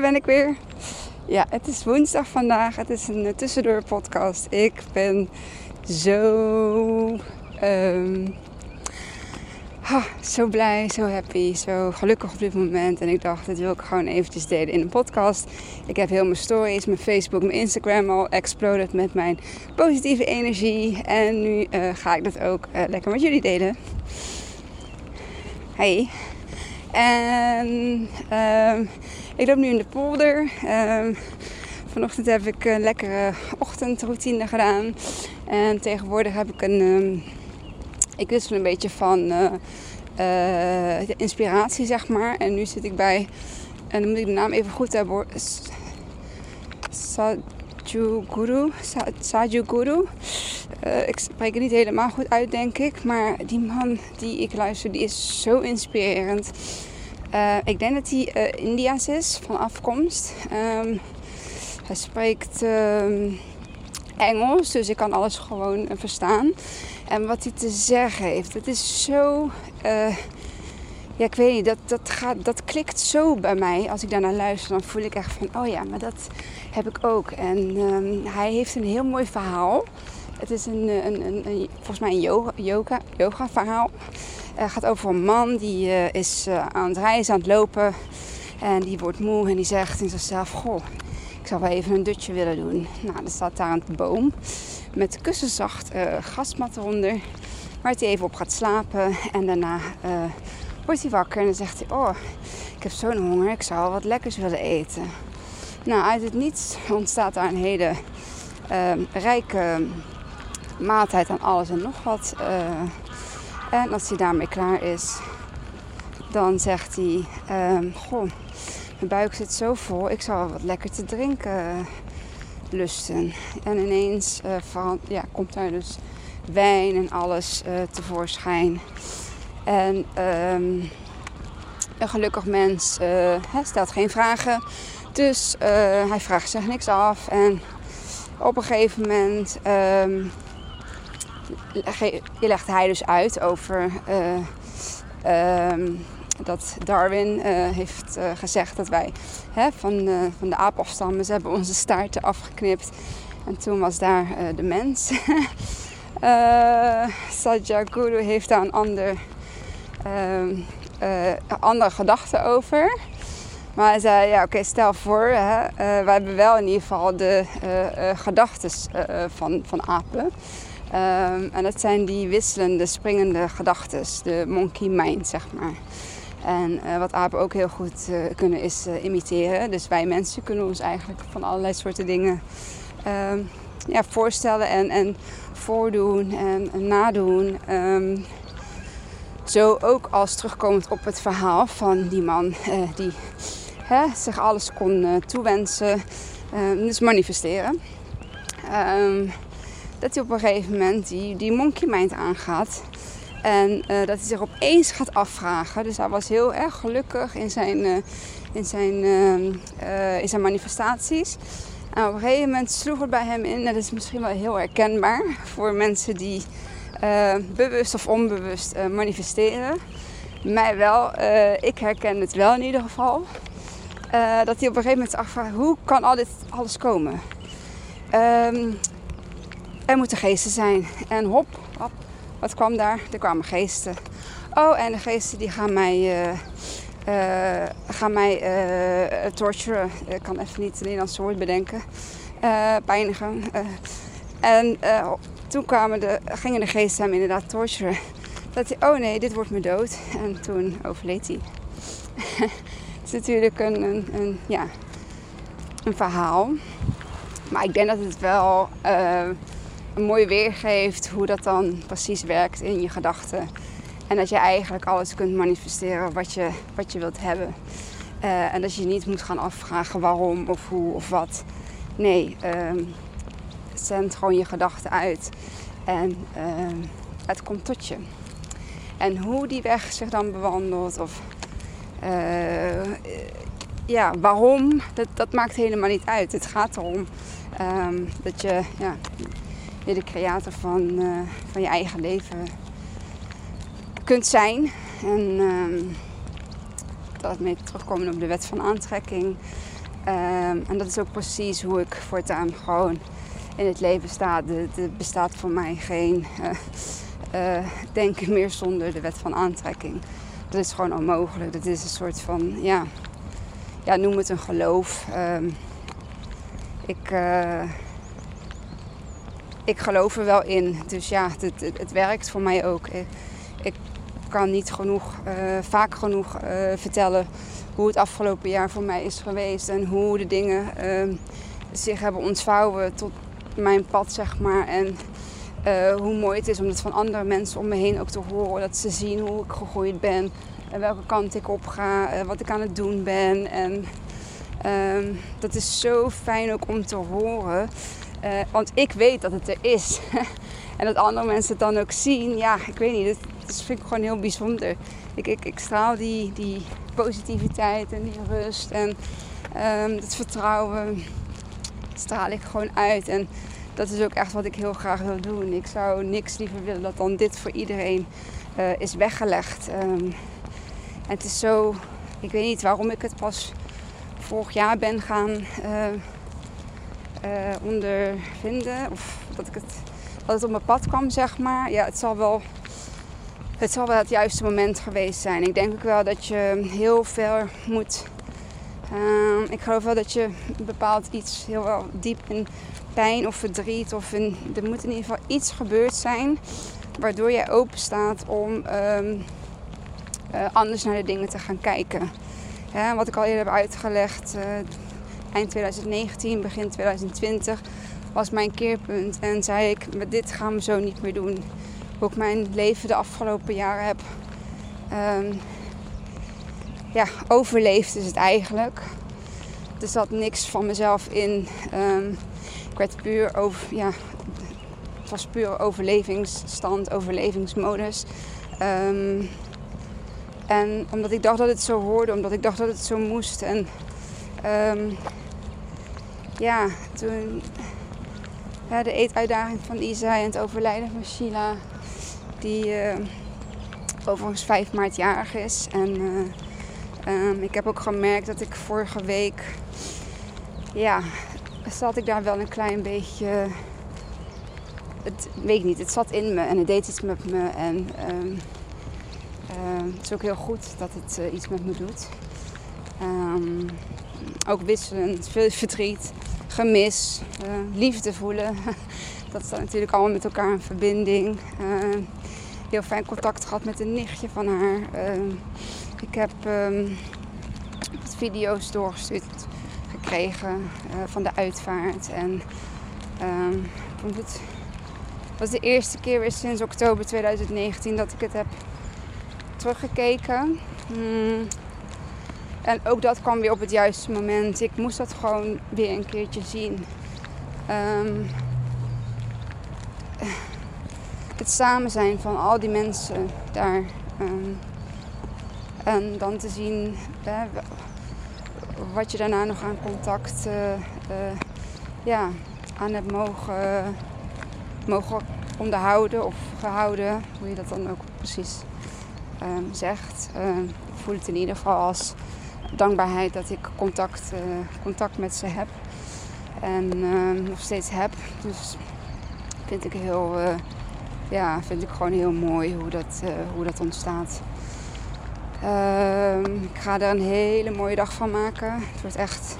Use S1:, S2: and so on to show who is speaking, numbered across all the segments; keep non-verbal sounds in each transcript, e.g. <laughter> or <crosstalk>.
S1: Ben ik weer. Ja, het is woensdag vandaag. Het is een tussendoor podcast. Ik ben zo, ehm, zo blij, zo happy, zo gelukkig op dit moment. En ik dacht, dit wil ik gewoon eventjes delen in een podcast. Ik heb heel mijn stories, mijn Facebook, mijn Instagram al exploded met mijn positieve energie. En nu uh, ga ik dat ook uh, lekker met jullie delen. Hey. En um, ik loop nu in de polder. Um, vanochtend heb ik een lekkere ochtendroutine gedaan. En tegenwoordig heb ik een. Um, ik wissel een beetje van uh, uh, inspiratie, zeg maar. En nu zit ik bij. En dan moet ik de naam even goed hebben. Sajuguru. Sajuguru. Uh, ik spreek het niet helemaal goed uit, denk ik. Maar die man die ik luister, die is zo inspirerend. Uh, ik denk dat hij uh, Indiaas is van afkomst. Um, hij spreekt um, Engels, dus ik kan alles gewoon verstaan. En wat hij te zeggen heeft, het is zo. Ja, ik weet niet, dat, dat, gaat, dat klikt zo bij mij. Als ik daarnaar luister, dan voel ik echt van: oh ja, maar dat heb ik ook. En um, hij heeft een heel mooi verhaal. Het is een, een, een, volgens mij een yoga, yoga, verhaal. Het gaat over een man die uh, is uh, aan het reizen, aan het lopen. En die wordt moe en die zegt in zichzelf: Goh, ik zou wel even een dutje willen doen. Nou, dan staat daar een boom met kussenzacht uh, gasmat eronder. Waar hij even op gaat slapen. En daarna wordt hij wakker en dan zegt hij: Oh, ik heb zo'n honger, ik zou wat lekkers willen eten. Nou, uit het niets ontstaat daar een hele rijke maaltijd aan alles en nog wat. Uh, en als hij daarmee klaar is, dan zegt hij: um, Goh, mijn buik zit zo vol, ik zou wat lekker te drinken lusten. En ineens uh, ja, komt daar dus wijn en alles tevoorschijn. En um, een gelukkig mens stelt geen vragen. Dus hij vraagt zich niks af. En op een gegeven moment um, legt hij dus uit over uh, um, dat Darwin uh, heeft uh, gezegd dat wij hè, van, van de aap afstammen. Ze hebben onze staarten afgeknipt. En toen was daar de mens. <laughs> Sajaguru heeft daar een ander, ehm, andere gedachte over. Maar hij zei, ja oké, stel voor, hè, wij hebben wel in ieder geval de gedachten van, van apen. Um, en dat zijn die wisselende, springende gedachten, de monkey mind, zeg maar. En uh, wat apen ook heel goed uh, kunnen is uh, imiteren. Dus wij mensen kunnen ons eigenlijk van allerlei soorten dingen um, ja, voorstellen en, en voordoen en, en nadoen. Zo ook als terugkomend op het verhaal van die man die hè, zich alles kon toewensen, dus manifesteren. Um, dat hij op een gegeven moment die, die monkey mind aangaat. En dat hij zich opeens gaat afvragen. Dus hij was heel erg gelukkig in zijn, in zijn, uh, in zijn manifestaties. En op een gegeven moment sloeg het bij hem in. Dat is misschien wel heel herkenbaar voor mensen die bewust of onbewust manifesteren. Mij wel. ik herken het wel in ieder geval. dat hij op een gegeven moment afvraagt: hoe kan al dit alles komen? Um, er moeten geesten zijn. En hop, wat kwam daar? Er kwamen geesten. Oh, en de geesten die gaan mij, uh, gaan mij torturen. Ik kan even niet het Nederlandse woord bedenken. pijnigen. en toen kwamen de, gingen de geesten hem inderdaad torturen. Dat hij, oh nee, dit wordt me dood. En toen overleed hij. <laughs> het is natuurlijk een, een, een, ja, een verhaal. Maar ik denk dat het wel mooi weergeeft hoe dat dan precies werkt in je gedachten. En dat je eigenlijk alles kunt manifesteren wat je, wat je wilt hebben. Uh, en dat je niet moet gaan afvragen waarom of hoe of wat. Nee, uh, zend gewoon je gedachten uit. En uh, het komt tot je. En hoe die weg zich dan bewandelt of uh, ja, waarom, dat, dat maakt helemaal niet uit. Het gaat erom um, dat je ja, de creator van, uh, van je eigen leven kunt zijn. En uh, daarmee terugkomen op de wet van aantrekking. Ehm, en dat is ook precies hoe ik voortaan gewoon in het leven sta. Er bestaat voor mij geen uh, uh, denken meer zonder de wet van aantrekking. Dat is gewoon onmogelijk. Dat is een soort van, ja, ja noem het een geloof. Um, ik, uh, ik geloof er wel in. Dus ja, het, het, werkt voor mij ook. Ik, ik kan niet genoeg, vaak genoeg vertellen hoe het afgelopen jaar voor mij is geweest. En hoe de dingen ehm, zich hebben ontvouwen tot mijn pad, zeg maar. En uh, hoe mooi het is om het van andere mensen om me heen ook te horen. Dat ze zien hoe ik gegroeid ben. En welke kant ik op ga. Uh, wat ik aan het doen ben. En um, dat is zo fijn ook om te horen. Want ik weet dat het er is. <laughs> en dat andere mensen het dan ook zien. Ja, ik weet niet. Dat, dat vind ik gewoon heel bijzonder. Ik, ik, ik straal die, die positiviteit en die rust en um, het vertrouwen straal ik gewoon uit. En dat is ook echt wat ik heel graag wil doen. Ik zou niks liever willen dat dan dit voor iedereen uh, is weggelegd. En het is zo, ik weet niet waarom ik het pas vorig jaar ben gaan uh, uh, ondervinden. Of dat, ik het, dat het op mijn pad kwam, zeg maar. Ja, het zal wel het zal wel het juiste moment geweest zijn. Ik denk ook wel dat je heel veel moet. Uh, ik geloof wel dat je bepaald iets heel wel diep in pijn of verdriet of in, er moet in ieder geval iets gebeurd zijn waardoor jij open staat om um, uh, anders naar de dingen te gaan kijken. Wat ik al eerder heb uitgelegd, uh, eind 2019, begin 2020 was mijn keerpunt en zei ik, dit gaan we zo niet meer doen hoe ik mijn leven de afgelopen jaren heb um, ja, overleefd is het eigenlijk. Er zat niks van mezelf in. Um, ik werd puur over, ja, het was puur overlevingsstand, overlevingsmodus. Um, en omdat ik dacht dat het zo hoorde, omdat ik dacht dat het zo moest. En um, ja, toen ja, de eetuitdaging van Isa en het overlijden van Sheila die uh, overigens 5 maart jarig is. En uh, um, ik heb ook gemerkt dat ik vorige week, ja, zat ik daar wel een klein beetje. Het weet ik niet, het zat in me en het deed iets met me. En um, uh, het is ook heel goed dat het uh, iets met me doet. Ook wisselend, veel verdriet, gemis, uh, liefde voelen. <laughs> dat staat natuurlijk allemaal met elkaar in verbinding heel fijn contact gehad met een nichtje van haar. Uh, ik heb um, wat video's doorgestuurd gekregen uh, van de uitvaart. En um, het was de eerste keer weer sinds oktober 2019 dat ik het heb teruggekeken. Hmm. En ook dat kwam weer op het juiste moment. Ik moest dat gewoon weer een keertje zien. Het samen zijn van al die mensen daar. Um, en dan te zien hè, wat je daarna nog aan contact uh, ja, aan hebt mogen, mogen onderhouden of gehouden, hoe je dat dan ook precies um, zegt. Uh, ik voel het in ieder geval als dankbaarheid dat ik contact, contact met ze heb en ehm, nog steeds heb. Dus vind ik heel ja, vind ik gewoon heel mooi hoe dat, uh, hoe dat ontstaat. Uh, ik ga er een hele mooie dag van maken. Het wordt echt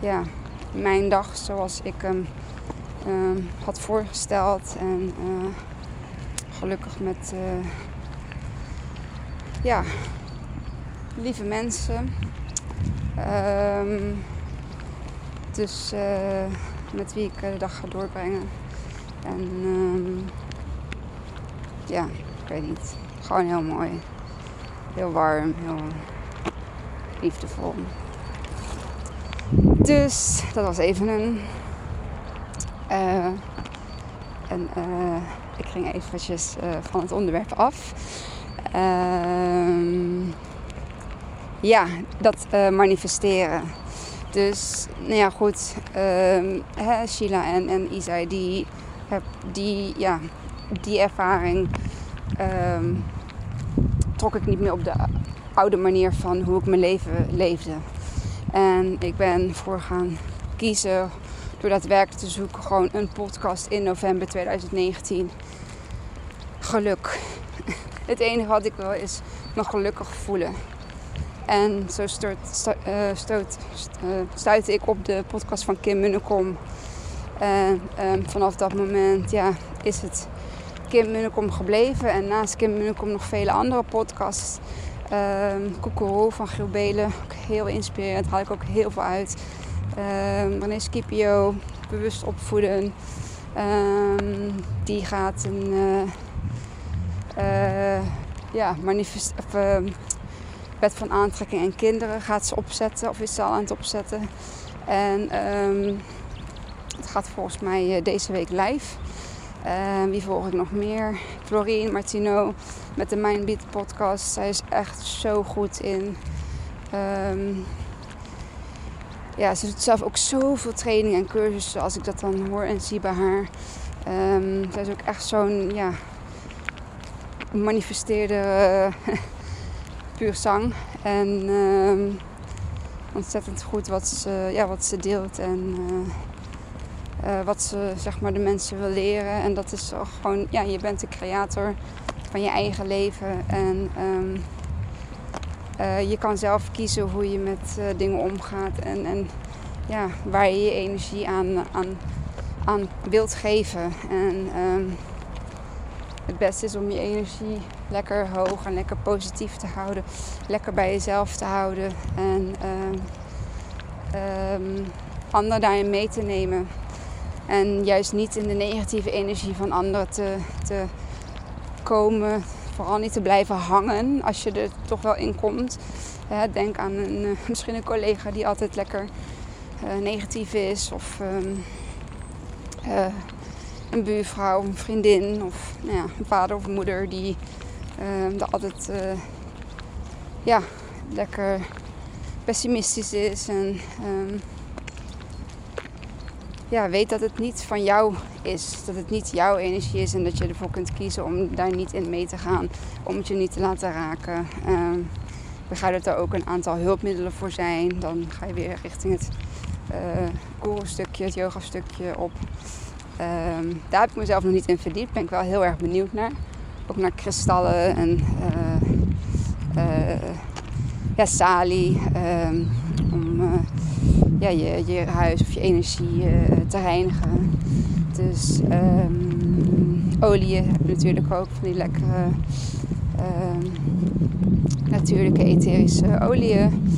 S1: ja, mijn dag zoals ik hem uh, had voorgesteld. En uh, gelukkig met ja, lieve mensen. Um, dus met wie ik de dag ga doorbrengen. En um, ja, ik weet niet. Gewoon heel mooi. Heel warm, heel liefdevol. Dus dat was even een. Uh, en uh, ik ging eventjes uh, van het onderwerp af. Ehm, ja, dat manifesteren. Dus, nou ja, goed. Ehm, Sheila en, en Isa, die, die, ja, die ervaring um, trok ik niet meer op de oude manier van hoe ik mijn leven leefde. En ik ben voor gaan kiezen door daadwerkelijk te zoeken. Gewoon een podcast in november 2019. Geluk. <laughs> Het enige wat ik wil is me gelukkig voelen. En zo stoot, uh, stoot, uh, stuitte ik op de podcast van Kim Munnekom. En um, vanaf dat moment ja, is het Kim Munnekom gebleven. En naast Kim Munnekom nog vele andere podcasts. Um, van Giel Belen, ook heel inspirerend, haal ik ook heel veel uit. Um, René Scipio, bewust opvoeden. Um, die gaat een uh, ja, manifest, of, van aantrekking en kinderen gaat ze opzetten of is ze al aan het opzetten. En het gaat volgens mij deze week live. Wie volg ik nog meer? Florine Martino met de Mindbeat podcast. Zij is echt zo goed in. Um, ja, ze doet zelf ook zoveel training en cursussen als ik dat dan hoor en zie bij haar. Um, zij is ook echt zo'n ja, manifesteerde uh, <laughs> puur zang. En ontzettend goed wat ze, ja, wat ze deelt en uh, uh, wat ze zeg maar, de mensen wil leren. En dat is gewoon, ja, je bent de creator van je eigen leven. En um, uh, je kan zelf kiezen hoe je met uh, dingen omgaat. En, en ja, waar je je energie aan, aan, aan wilt geven. En um, het beste is om je energie lekker hoog en lekker positief te houden. Lekker bij jezelf te houden. En um, anderen daarin mee te nemen. En juist niet in de negatieve energie van anderen te, te komen. Vooral niet te blijven hangen als je er toch wel in komt. denk aan een, uh, <laughs> misschien een collega die altijd lekker uh, negatief is. Of um, uh, een buurvrouw, een vriendin. Of nou ja, een vader of moeder die er altijd ja, lekker pessimistisch is. En um, ja, weet dat het niet van jou is. Dat het niet jouw energie is en dat je ervoor kunt kiezen om daar niet in mee te gaan. Om het je niet te laten raken. Uh, ik begrijp dat er ook een aantal hulpmiddelen voor zijn. Dan ga je weer richting het uh, stukje, het yoga stukje op. Um, daar heb ik mezelf nog niet in verdiept. Ben ik wel heel erg benieuwd naar. Ook naar kristallen en uh, ja, salie. Um, om ja, je, je huis of je energie uh, te reinigen. Dus um, oliën heb natuurlijk ook van die lekkere um, natuurlijke etherische oliën.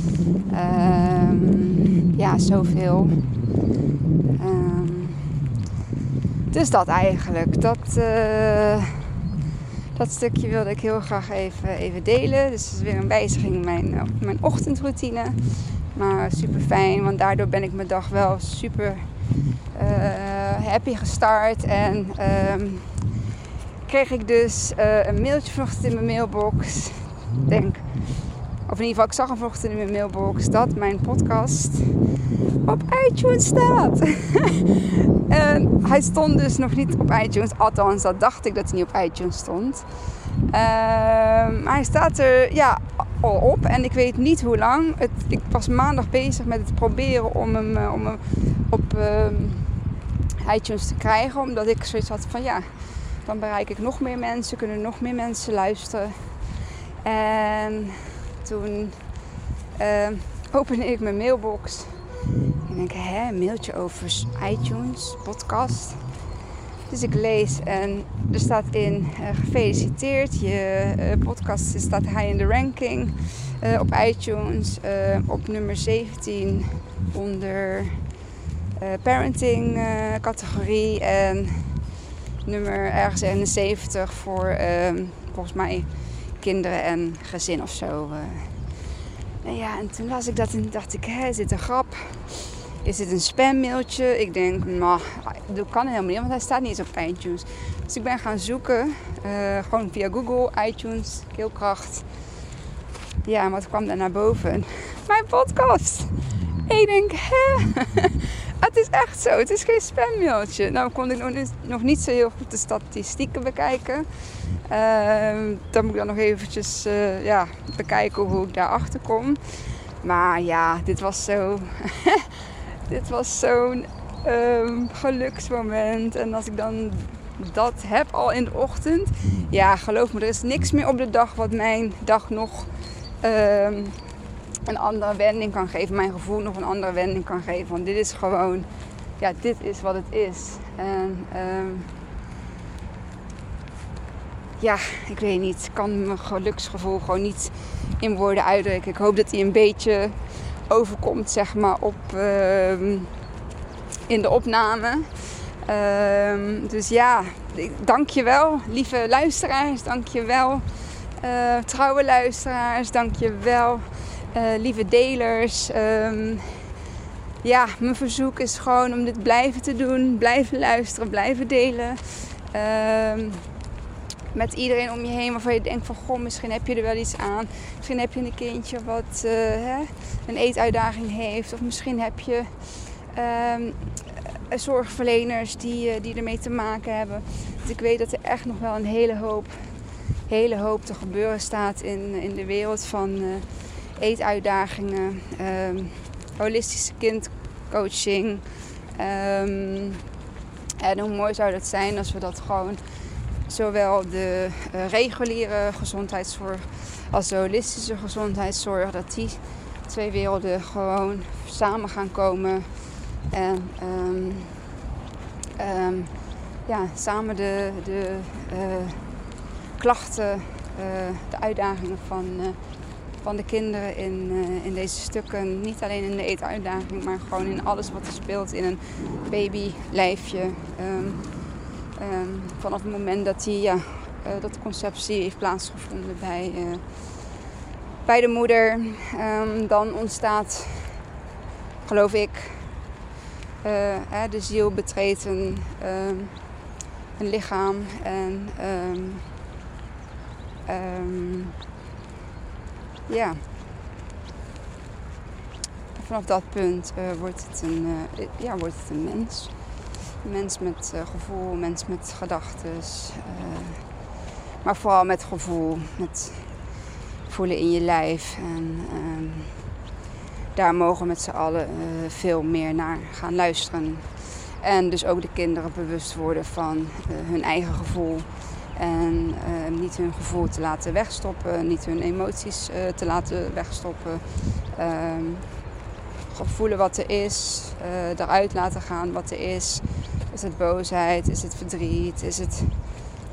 S1: Um, ja, zoveel. dus dat eigenlijk. Dat, uh, dat stukje wilde ik heel graag even, even delen. Dus het is weer een wijziging in mijn, mijn ochtendroutine. Maar super fijn, want daardoor ben ik mijn dag wel super uh, happy gestart. En um, kreeg ik dus uh, een mailtje vanochtend in mijn mailbox. Denk, of in ieder geval, ik zag hem vanochtend in mijn mailbox dat mijn podcast op iTunes staat. <laughs> en hij stond dus nog niet op iTunes. Althans, dat dacht ik dat hij niet op iTunes stond. Um, hij staat er ja, al op en ik weet niet hoe lang. Het, ik was maandag bezig met het proberen om hem, uh, om op uh, iTunes te krijgen. Omdat ik zoiets had van ja, dan bereik ik nog meer mensen, kunnen nog meer mensen luisteren. En toen uh, opende ik mijn mailbox. En denk, hè, een mailtje over iTunes, podcast. Dus ik lees en er staat in uh, gefeliciteerd. Je uh, podcast staat high in de ranking uh, op iTunes. op nummer 17 onder parenting categorie. En nummer ergens 71 voor ehm, volgens mij kinderen en gezin of zo. En ja, en toen las ik dat en dacht ik, hé, is dit een grap? Is dit een spammailtje? Ik denk, nou, dat kan helemaal niet, want hij staat niet eens op iTunes. Dus ik ben gaan zoeken, uh, gewoon via Google, iTunes, Keelkracht. Ja, en wat kwam daar naar boven? Mijn podcast! ik denk, hè? <laughs> Het is echt zo. Het is geen spammailtje. Nou kon ik nog niet, nog niet zo heel goed de statistieken bekijken. Uh, dan moet ik dan nog eventjes uh, ja, bekijken hoe ik daarachter kom. Maar ja, dit was zo... <laughs> dit was zo'n um, geluksmoment. En als ik dan dat heb al in de ochtend... Ja, geloof me, er is niks meer op de dag wat mijn dag nog... Um, een andere wending kan geven. Mijn gevoel nog een andere wending kan geven. Want dit is gewoon, ja, dit is wat het is. En um, ja, ik weet niet. Ik kan mijn geluksgevoel gewoon niet in woorden uitdrukken. Ik hoop dat hij een beetje overkomt, zeg maar, op, uh, in de opname. Uh, dus ja, dank je wel, lieve luisteraars. Dank je wel, uh, trouwe luisteraars. Dank je wel uh, lieve delers. Um, ja, mijn verzoek is gewoon om dit blijven te doen. Blijven luisteren, blijven delen. Met iedereen om je heen waarvan je denkt van... Goh, misschien heb je er wel iets aan. Misschien heb je een kindje wat uh, hè, een eetuitdaging heeft. Of misschien heb je um, zorgverleners die, uh, die ermee te maken hebben. Dus ik weet dat er echt nog wel een hele hoop, hele hoop te gebeuren staat in, in de wereld van... Eetuitdagingen, um, holistische kindcoaching. Um, en hoe mooi zou dat zijn als we dat gewoon zowel de uh, reguliere gezondheidszorg als de holistische gezondheidszorg, dat die twee werelden gewoon samen gaan komen en um, um, ja, samen de, de uh, klachten, uh, de uitdagingen van van de kinderen in, in deze stukken. Niet alleen in de eetuitdaging, maar gewoon in alles wat er speelt in een babylijfje. Um, um, vanaf het moment dat, die, ja, uh, dat de conceptie heeft plaatsgevonden bij, uh, bij de moeder, um, dan ontstaat, geloof ik, de ziel betreedt een, een lichaam en ja. vanaf dat punt wordt, het een, ja, wordt het een mens. Mens met uh, gevoel, mens met gedachten. maar vooral met gevoel. Met voelen in je lijf. En ehm, daar mogen we met z'n allen veel meer naar gaan luisteren. En dus ook de kinderen bewust worden van hun eigen gevoel. En uh, niet hun gevoel te laten wegstoppen, niet hun emoties te laten wegstoppen. Uh, voelen wat er is, eruit laten gaan wat er is. Is het boosheid, is het verdriet, is het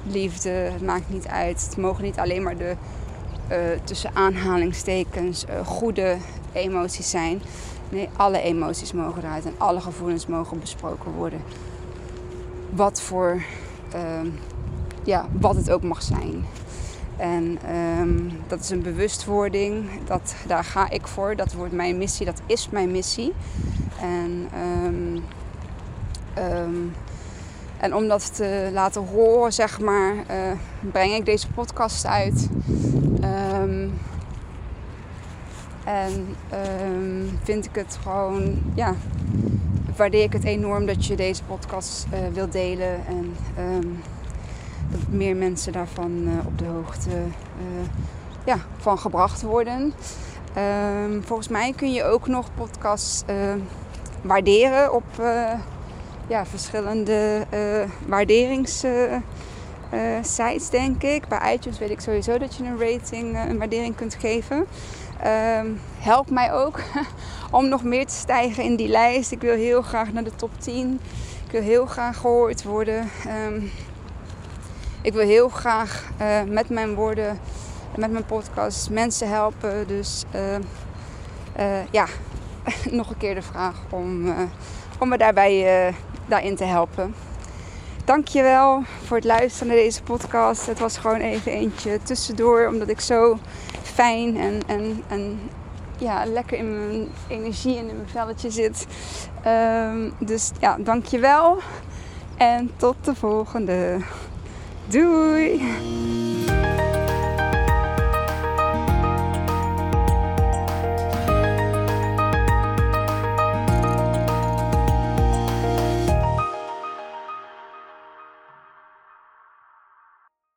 S1: liefde? Het maakt niet uit. Het mogen niet alleen maar de tussen aanhalingstekens goede emoties zijn. Nee, alle emoties mogen eruit en alle gevoelens mogen besproken worden. Wat voor ehm, ja, wat het ook mag zijn. En um, dat is een bewustwording. Dat, daar ga ik voor. Dat wordt mijn missie. Dat is mijn missie. En, um, um, en om dat te laten horen, zeg maar, uh, breng ik deze podcast uit. en vind ik het gewoon, ja, waardeer ik het enorm dat je deze podcast uh, wilt delen. En dat meer mensen daarvan uh, op de hoogte ja, van gebracht worden. Volgens mij kun je ook nog podcasts waarderen op ja, verschillende waarderingssites, denk ik. Bij iTunes weet ik sowieso dat je een rating, een waardering kunt geven. Um, help mij ook <laughs> om nog meer te stijgen in die lijst. Ik wil heel graag naar de top 10. Ik wil heel graag gehoord worden. Um, ik wil heel graag met mijn woorden, met mijn podcast mensen helpen. Dus ja, <laughs> nog een keer de vraag om, om me daarbij daarin te helpen. Dankjewel voor het luisteren naar deze podcast. Het was gewoon even eentje tussendoor, omdat ik zo fijn en, en, en ja, lekker in mijn energie en in mijn velletje zit. Um, dus ja, dankjewel. En tot de volgende. Doei!